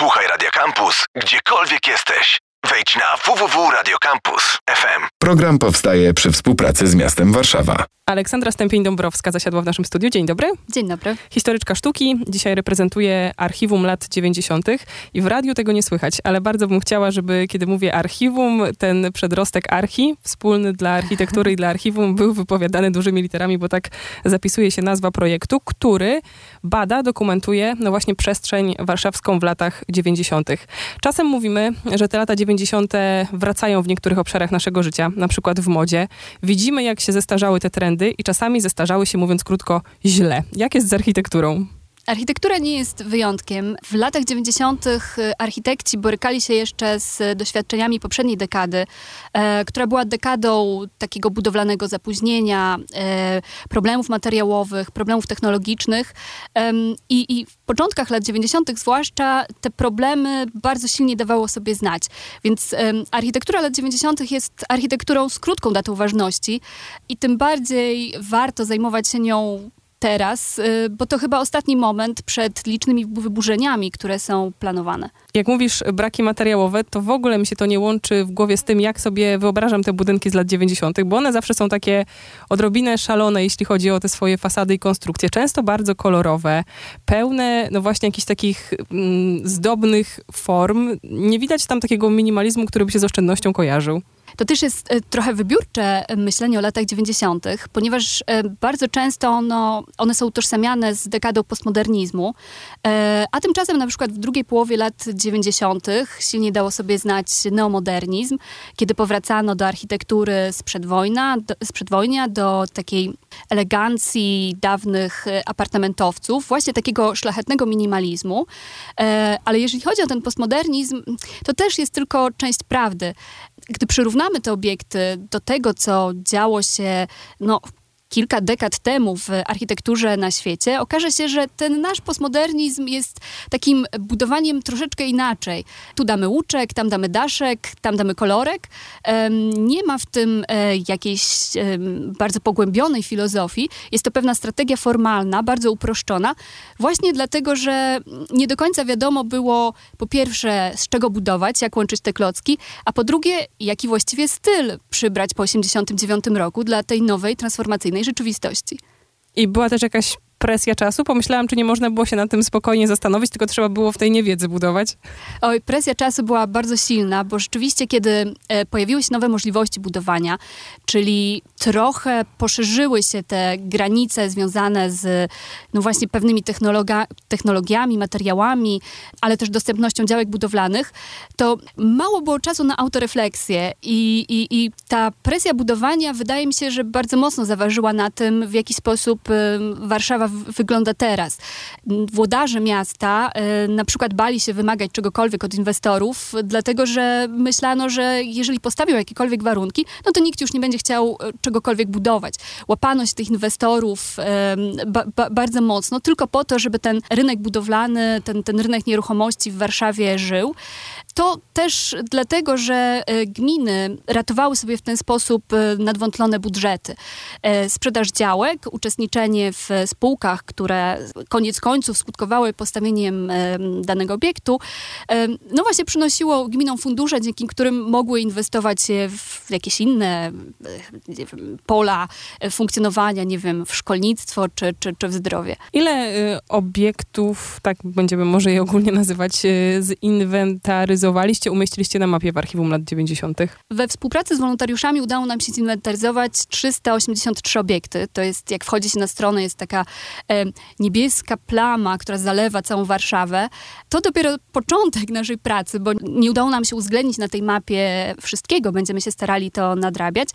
Słuchaj Radio Campus, gdziekolwiek jesteś. Wejdź na www.radiocampus.fm. Program powstaje przy współpracy z miastem Warszawa. Aleksandra Stępień-Dąbrowska zasiadła w naszym studiu. Dzień dobry. Dzień dobry. Historyczka sztuki. Dzisiaj reprezentuje archiwum lat 90. i w radiu tego nie słychać, ale bardzo bym chciała, żeby kiedy mówię archiwum, ten przedrostek archi, wspólny dla architektury i dla archiwum, był wypowiadany dużymi literami, bo tak zapisuje się nazwa projektu, który bada, dokumentuje no właśnie przestrzeń warszawską w latach 90. Czasem mówimy, że te lata 90. wracają w niektórych obszarach naszego życia, na przykład w modzie. Widzimy, jak się zestarzały te trendy i czasami zestarzały się, mówiąc krótko, źle. Jak jest z architekturą? Architektura nie jest wyjątkiem. W latach 90. architekci borykali się jeszcze z doświadczeniami poprzedniej dekady, e, która była dekadą takiego budowlanego zapóźnienia, e, problemów materiałowych, problemów technologicznych. E, i, I w początkach lat 90., zwłaszcza, te problemy bardzo silnie dawało sobie znać. Więc architektura lat 90. jest architekturą z krótką datą ważności i tym bardziej warto zajmować się nią teraz, y, bo to chyba ostatni moment przed licznymi wyburzeniami, które są planowane. Jak mówisz braki materiałowe, to w ogóle mi się to nie łączy w głowie z tym, jak sobie wyobrażam te budynki z lat 90., bo one zawsze są takie odrobinę szalone, jeśli chodzi o te swoje fasady i konstrukcje. Często bardzo kolorowe, pełne no właśnie jakichś takich mm, zdobnych form. Nie widać tam takiego minimalizmu, który by się z oszczędnością kojarzył. To też jest e, trochę wybiórcze myślenie o latach 90., ponieważ e, bardzo często ono, one są utożsamiane z dekadą postmodernizmu, e, a tymczasem na przykład w drugiej połowie lat 90. silnie dało sobie znać neomodernizm, kiedy powracano do architektury sprzed, wojna, do, sprzed wojnia, do takiej elegancji dawnych apartamentowców, właśnie takiego szlachetnego minimalizmu. Ale jeżeli chodzi o ten postmodernizm, to też jest tylko część prawdy. Gdy przyrównamy te obiekty do tego, co działo się no, kilka dekad temu w architekturze na świecie, okaże się, że ten nasz postmodernizm jest takim budowaniem troszeczkę inaczej. Tu damy łuczek, tam damy daszek, tam damy kolorek. Nie ma w tym e, jakiejś bardzo pogłębionej filozofii. Jest to pewna strategia formalna, bardzo uproszczona, właśnie dlatego, że nie do końca wiadomo było po pierwsze, z czego budować, jak łączyć te klocki, a po drugie, jaki właściwie styl przybrać po 1989 roku dla tej nowej, transformacyjnej rzeczywistości. I była też jakaś presja czasu? Pomyślałam, czy nie można było się na tym spokojnie zastanowić, tylko trzeba było w tej niewiedzy budować? Oj, presja czasu była bardzo silna, bo rzeczywiście, kiedy e, pojawiły się nowe możliwości budowania, czyli trochę poszerzyły się te granice związane z, no właśnie, pewnymi technologa- technologiami, materiałami, ale też dostępnością działek budowlanych, to mało było czasu na autorefleksję i, i, i ta presja budowania wydaje mi się, że bardzo mocno zaważyła na tym, w jaki sposób Warszawa wygląda teraz. Włodarze miasta y, na przykład bali się wymagać czegokolwiek od inwestorów, dlatego że myślano, że jeżeli postawią jakiekolwiek warunki, no to nikt już nie będzie chciał y, czegokolwiek budować. Łapano się tych inwestorów y, ba, ba, bardzo mocno, tylko po to, żeby ten rynek budowlany, ten, ten rynek nieruchomości w Warszawie żył. To też dlatego, że gminy ratowały sobie w ten sposób nadwątlone budżety. Sprzedaż działek, uczestniczenie w spółkach, spółkach, które koniec końców skutkowały postawieniem danego obiektu, no właśnie przynosiło gminom fundusze, dzięki którym mogły inwestować w jakieś inne wiem, pola funkcjonowania, nie wiem, w szkolnictwo czy, czy, czy w zdrowie. Ile y, obiektów, tak będziemy może je ogólnie nazywać, zinwentaryzowaliście, umieściliście na mapie w archiwum lat 90.? We współpracy z wolontariuszami udało nam się zinwentaryzować 383 obiekty. To jest, jak wchodzi się na stronę, jest taka e, niebieska plama, która zalewa całą Warszawę, to dopiero początek naszej pracy, bo nie udało nam się uwzględnić na tej mapie wszystkiego. Będziemy się starali to nadrabiać.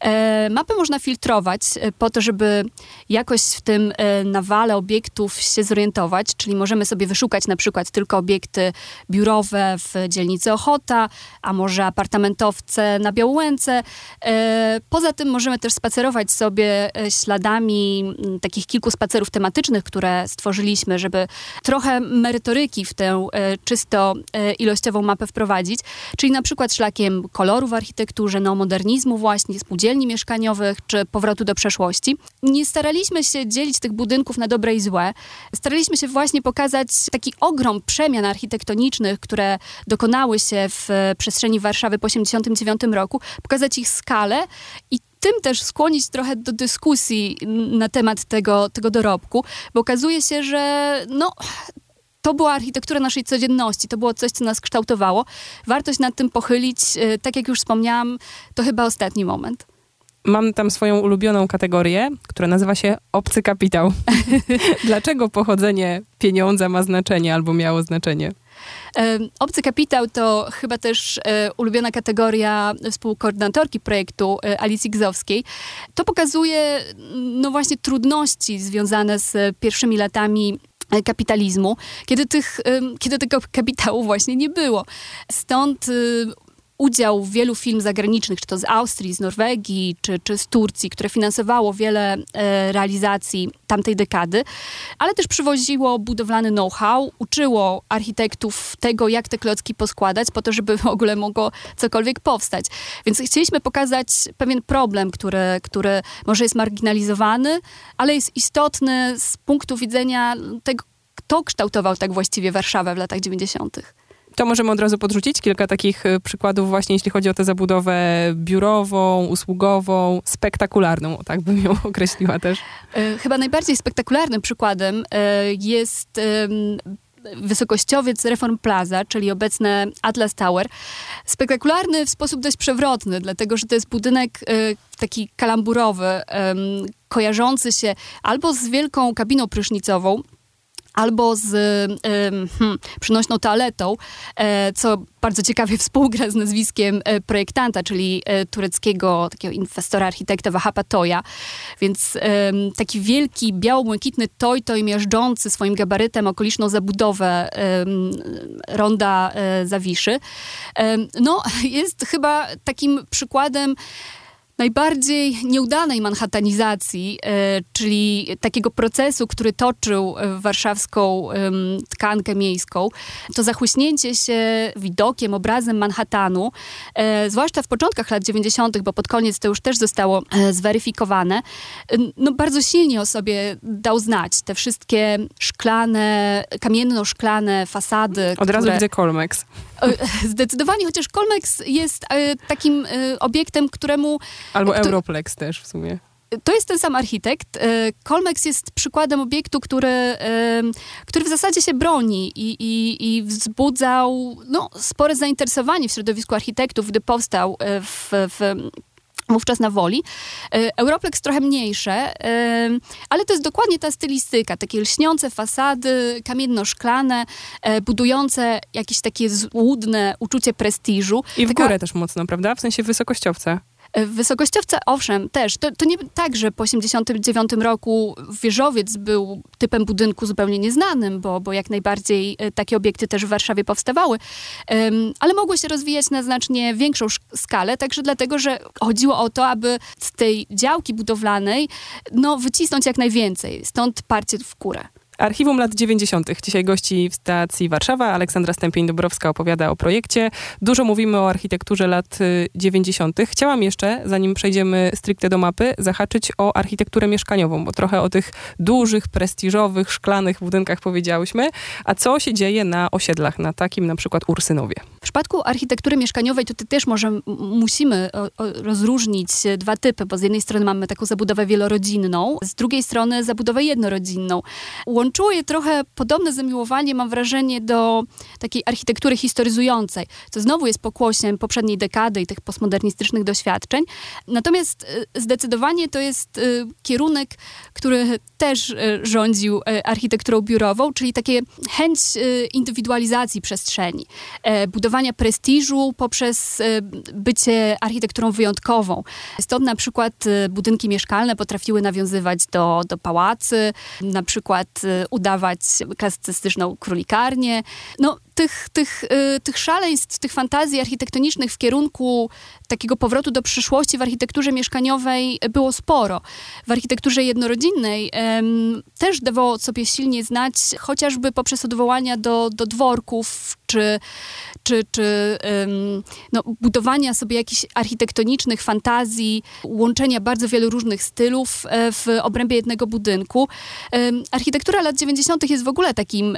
E, mapę można filtrować e, po to, żeby jakoś w tym e, nawale obiektów się zorientować, czyli możemy sobie wyszukać na przykład tylko obiekty biurowe w dzielnicy Ochota, a może apartamentowce na Białołęce. E, poza tym możemy też spacerować sobie e, śladami takich kilku spacerów spacerów tematycznych, które stworzyliśmy, żeby trochę merytoryki w tę e, czysto e, ilościową mapę wprowadzić, czyli na przykład szlakiem koloru w architekturze, neomodernizmu właśnie, spółdzielni mieszkaniowych, czy powrotu do przeszłości. Nie staraliśmy się dzielić tych budynków na dobre i złe. Staraliśmy się właśnie pokazać taki ogrom przemian architektonicznych, które dokonały się w przestrzeni Warszawy po 1989 roku, pokazać ich skalę i tym też skłonić trochę do dyskusji na temat tego, tego dorobku, bo okazuje się, że no, to była architektura naszej codzienności, to było coś, co nas kształtowało. Warto się nad tym pochylić. E, tak jak już wspomniałam, to chyba ostatni moment. Mam tam swoją ulubioną kategorię, która nazywa się obcy kapitał. Dlaczego pochodzenie pieniądza ma znaczenie albo miało znaczenie? Obcy kapitał to chyba też e, ulubiona kategoria współkoordynatorki projektu e, Alicji Gzowskiej. To pokazuje no właśnie trudności związane z pierwszymi latami e, kapitalizmu, kiedy, tych, kiedy tego kapitału właśnie nie było. Stąd udział wielu firm zagranicznych, czy to z Austrii, z Norwegii, czy, czy z Turcji, które finansowało wiele e, realizacji tamtej dekady, ale też przywoziło budowlany know-how, uczyło architektów tego, jak te klocki poskładać, po to, żeby w ogóle mogło cokolwiek powstać. Więc chcieliśmy pokazać pewien problem, który, który może jest marginalizowany, ale jest istotny z punktu widzenia tego, kto kształtował tak właściwie Warszawę w latach 90. To możemy od razu podrzucić kilka takich y, przykładów właśnie, jeśli chodzi o tę zabudowę biurową, usługową, spektakularną, tak bym ją określiła też. E, chyba najbardziej spektakularnym przykładem e, jest wysokościowiec Reform Plaza, czyli obecne Atlas Tower. Spektakularny w sposób dość przewrotny, dlatego że to jest budynek e, taki kalamburowy, kojarzący się albo z wielką kabiną prysznicową, albo z hmm, przynośną toaletą, e, co bardzo ciekawie współgra z nazwiskiem e, projektanta, czyli e, tureckiego takiego inwestora, architekta Wahapa Toja. Więc taki wielki, biało-błękitny toj, toj miażdżący swoim gabarytem okoliczną zabudowę ronda Zawiszy. No, jest chyba takim przykładem najbardziej nieudanej manhattanizacji, e, czyli takiego procesu, który toczył warszawską tkankę miejską, to zachłyśnięcie się widokiem, obrazem Manhattanu, e, zwłaszcza w początkach lat 90., bo pod koniec to już też zostało e, zweryfikowane, no bardzo silnie o sobie dał znać. Te wszystkie szklane, kamienno-szklane fasady. Od które... razu widzę Colmex. Zdecydowanie, chociaż Colmex jest takim obiektem, któremu Albo Europlex też w sumie. To jest ten sam architekt. E, Colmex jest przykładem obiektu, który, e, który w zasadzie się broni i, i, i wzbudzał no, spore zainteresowanie w środowisku architektów, gdy powstał e, w, w wówczas na Woli. Europlex trochę mniejsze, ale to jest dokładnie ta stylistyka, takie lśniące fasady, kamienno-szklane, budujące jakieś takie złudne uczucie prestiżu. I w Taka... górę też mocno, prawda? W sensie wysokościowca. Wysokościowce, owszem, też. To, to nie tak, że po 1989 roku wieżowiec był typem budynku zupełnie nieznanym, bo, bo jak najbardziej e, takie obiekty też w Warszawie powstawały, ale mogły się rozwijać na znacznie większą skalę, także dlatego, że chodziło o to, aby z tej działki budowlanej no, wycisnąć jak najwięcej. Stąd parcie w górę. Archiwum lat 90. Dzisiaj gości w stacji Warszawa. Aleksandra Stępień-Dobrowska opowiada o projekcie. Dużo mówimy o architekturze lat 90. Y, Chciałam jeszcze, zanim przejdziemy stricte do mapy, zahaczyć o architekturę mieszkaniową, bo trochę o tych dużych, prestiżowych, szklanych budynkach powiedziałyśmy. A co się dzieje na osiedlach, na takim na przykład Ursynowie? W przypadku architektury mieszkaniowej tutaj też może musimy rozróżnić dwa typy, bo z jednej strony mamy taką zabudowę wielorodzinną, z drugiej strony zabudowę jednorodzinną łączyło je trochę podobne zamiłowanie, mam wrażenie, do takiej architektury historyzującej, co znowu jest pokłosiem poprzedniej dekady i tych postmodernistycznych doświadczeń. Natomiast y, zdecydowanie to jest y, kierunek, który też y, rządził architekturą biurową, czyli takie chęć indywidualizacji przestrzeni, e, budowania prestiżu poprzez bycie architekturą wyjątkową. Stąd na przykład budynki mieszkalne potrafiły nawiązywać do, do pałacy, na przykład udawać klasycystyczną królikarnię. No, tych, tych, y, tych szaleństw, tych fantazji architektonicznych w kierunku takiego powrotu do przyszłości w architekturze mieszkaniowej było sporo. W architekturze jednorodzinnej też dawało sobie silnie znać, chociażby poprzez odwołania do, do dworków, czy, czy, czy no, budowania sobie jakichś architektonicznych fantazji, łączenia bardzo wielu różnych stylów e, w obrębie jednego budynku. Architektura lat 90. jest w ogóle takim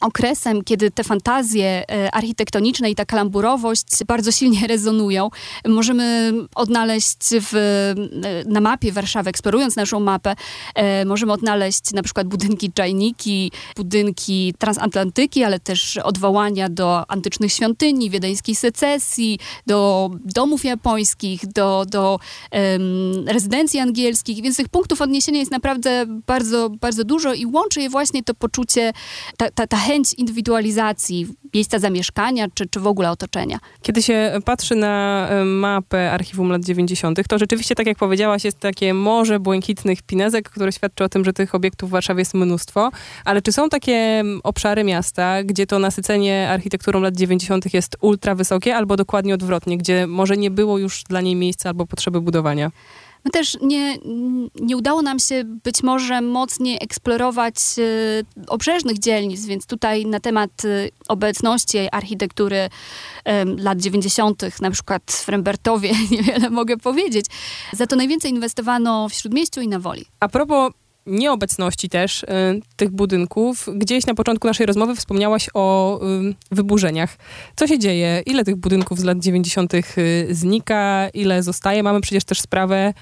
okresem, kiedy te fantazje e, architektoniczne i ta kalamburowość bardzo silnie rezonują. Możemy odnaleźć w, e, na mapie Warszawy, eksplorując naszą mapę, e, możemy odnaleźć na przykład budynki Czajniki, budynki transatlantyki, ale też odwołania do antycznych świątyni, wiedeńskiej secesji, do domów japońskich, do, do um, rezydencji angielskich, więc tych punktów odniesienia jest naprawdę bardzo, bardzo dużo i łączy je właśnie to poczucie, ta, ta, ta chęć indywidualizacji miejsca zamieszkania, czy, czy w ogóle otoczenia. Kiedy się patrzy na e, mapę archiwum lat 90., to rzeczywiście, tak jak powiedziałaś, jest takie morze błękitnych pinezek, które świadczy o tym, że tych obiektów w Warszawie jest mnóstwo. Ale czy są takie obszary miasta, gdzie to nasycenie architekturą lat 90. jest ultra wysokie, albo dokładnie odwrotnie, gdzie może nie było już dla niej miejsca albo potrzeby budowania? My też nie, nie udało nam się być może mocniej eksplorować y, obrzeżnych dzielnic, więc tutaj na temat y, obecności architektury lat 90., na przykład w Rembertowie, niewiele mogę powiedzieć. Za to najwięcej inwestowano w Śródmieściu i na Woli. A propos nieobecności też y, tych budynków. Gdzieś na początku naszej rozmowy wspomniałaś o y, wyburzeniach. Co się dzieje? Ile tych budynków z lat 90. Y, znika? Ile zostaje? Mamy przecież też sprawę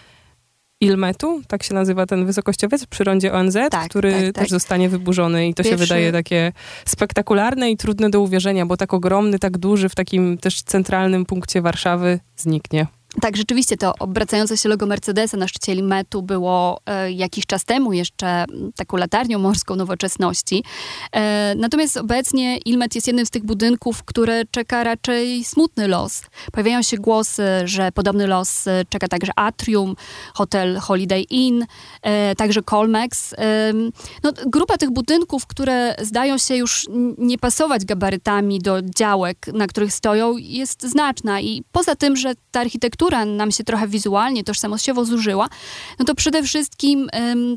Ilmetu, tak się nazywa ten wysokościowiec przy rondzie ONZ, tak, który tak, tak. też zostanie wyburzony i to Pierwszy... się wydaje takie spektakularne i trudne do uwierzenia, bo tak ogromny, tak duży w takim też centralnym punkcie Warszawy zniknie. Tak, rzeczywiście to obracające się logo Mercedesa na szczycie Limetu było e, jakiś czas temu jeszcze taką latarnią morską nowoczesności. E, natomiast obecnie Ilmet jest jednym z tych budynków, które czeka raczej smutny los. Pojawiają się głosy, że podobny los e, czeka także Atrium, hotel Holiday Inn, e, także Colmex. E, no, grupa tych budynków, które zdają się już nie pasować gabarytami do działek, na których stoją, jest znaczna i poza tym, że ta architektura architektura nam się trochę wizualnie, tożsamościowo zużyła, no to przede wszystkim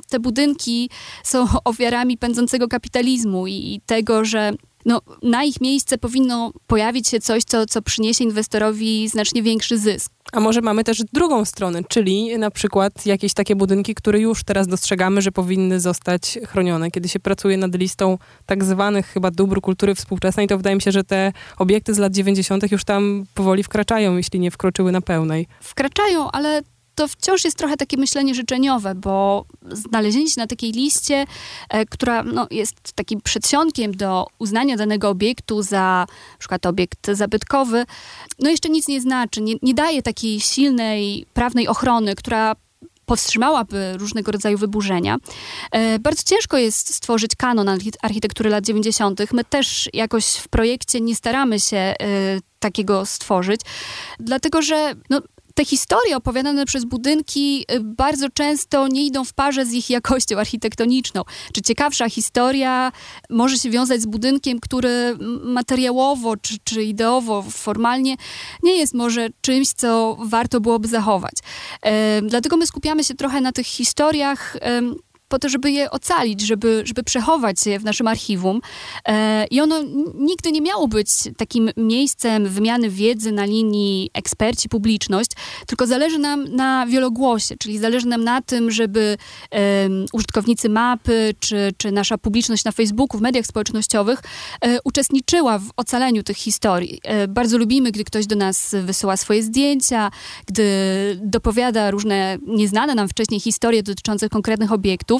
te budynki są ofiarami pędzącego kapitalizmu i, i tego, że no, na ich miejsce powinno pojawić się coś, co, co przyniesie inwestorowi znacznie większy zysk. A może mamy też drugą stronę, czyli na przykład jakieś takie budynki, które już teraz dostrzegamy, że powinny zostać chronione. Kiedy się pracuje nad listą tak zwanych chyba dóbr kultury współczesnej, to wydaje mi się, że te obiekty z lat 90. już tam powoli wkraczają, jeśli nie wkroczyły na pełnej. Wkraczają, ale to wciąż jest trochę takie myślenie życzeniowe, bo znalezienie się na takiej liście, e, która no, jest takim przedsionkiem do uznania danego obiektu za przykład obiekt zabytkowy, no jeszcze nic nie znaczy, nie, nie daje takiej silnej prawnej ochrony, która powstrzymałaby różnego rodzaju wyburzenia. E, bardzo ciężko jest stworzyć kanon architektury lat 90. My też jakoś w projekcie nie staramy się e, takiego stworzyć, dlatego że no, te historie opowiadane przez budynki y, bardzo często nie idą w parze z ich jakością architektoniczną. Czy ciekawsza historia może się wiązać z budynkiem, który materiałowo czy, czy ideowo, formalnie nie jest może czymś, co warto byłoby zachować. Dlatego my skupiamy się trochę na tych historiach po to, żeby je ocalić, żeby, żeby przechować je w naszym archiwum. E, I ono nigdy nie miało być takim miejscem wymiany wiedzy na linii eksperci-publiczność, tylko zależy nam na wielogłosie, czyli zależy nam na tym, żeby użytkownicy mapy, czy, czy nasza publiczność na Facebooku, w mediach społecznościowych e, uczestniczyła w ocaleniu tych historii. E, bardzo lubimy, gdy ktoś do nas wysyła swoje zdjęcia, gdy dopowiada różne nieznane nam wcześniej historie dotyczące konkretnych obiektów,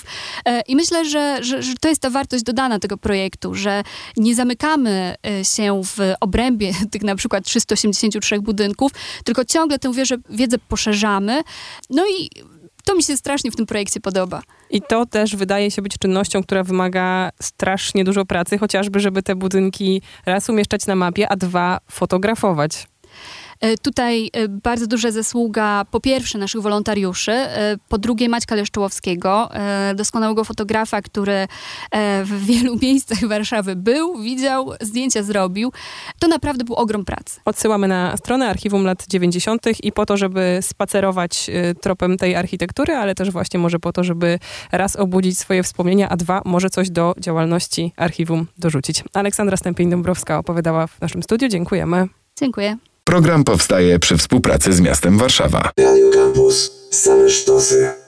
E, I myślę, że, że, że, to jest ta wartość dodana tego projektu, że nie zamykamy e, się w obrębie tych na przykład 383 budynków, tylko ciągle tę wiedzę, wiedzę poszerzamy. No i to mi się strasznie w tym projekcie podoba. I to też wydaje się być czynnością, która wymaga strasznie dużo pracy, chociażby, żeby te budynki raz umieszczać na mapie, a dwa fotografować. E, tutaj e, bardzo duża zasługa po pierwsze naszych wolontariuszy, e, po drugie Maćka Leszczołowskiego, doskonałego fotografa, który w wielu miejscach Warszawy był, widział, zdjęcia zrobił. To naprawdę był ogrom pracy. Odsyłamy na stronę Archiwum lat 90. i po to, żeby spacerować tropem tej architektury, ale też właśnie może po to, żeby raz obudzić swoje wspomnienia, a dwa, może coś do działalności archiwum dorzucić. Aleksandra Stępień-Dąbrowska opowiadała w naszym studiu. Dziękujemy. Dziękuję. Program powstaje przy współpracy z miastem Warszawa. Radio Campus. Same sztosy.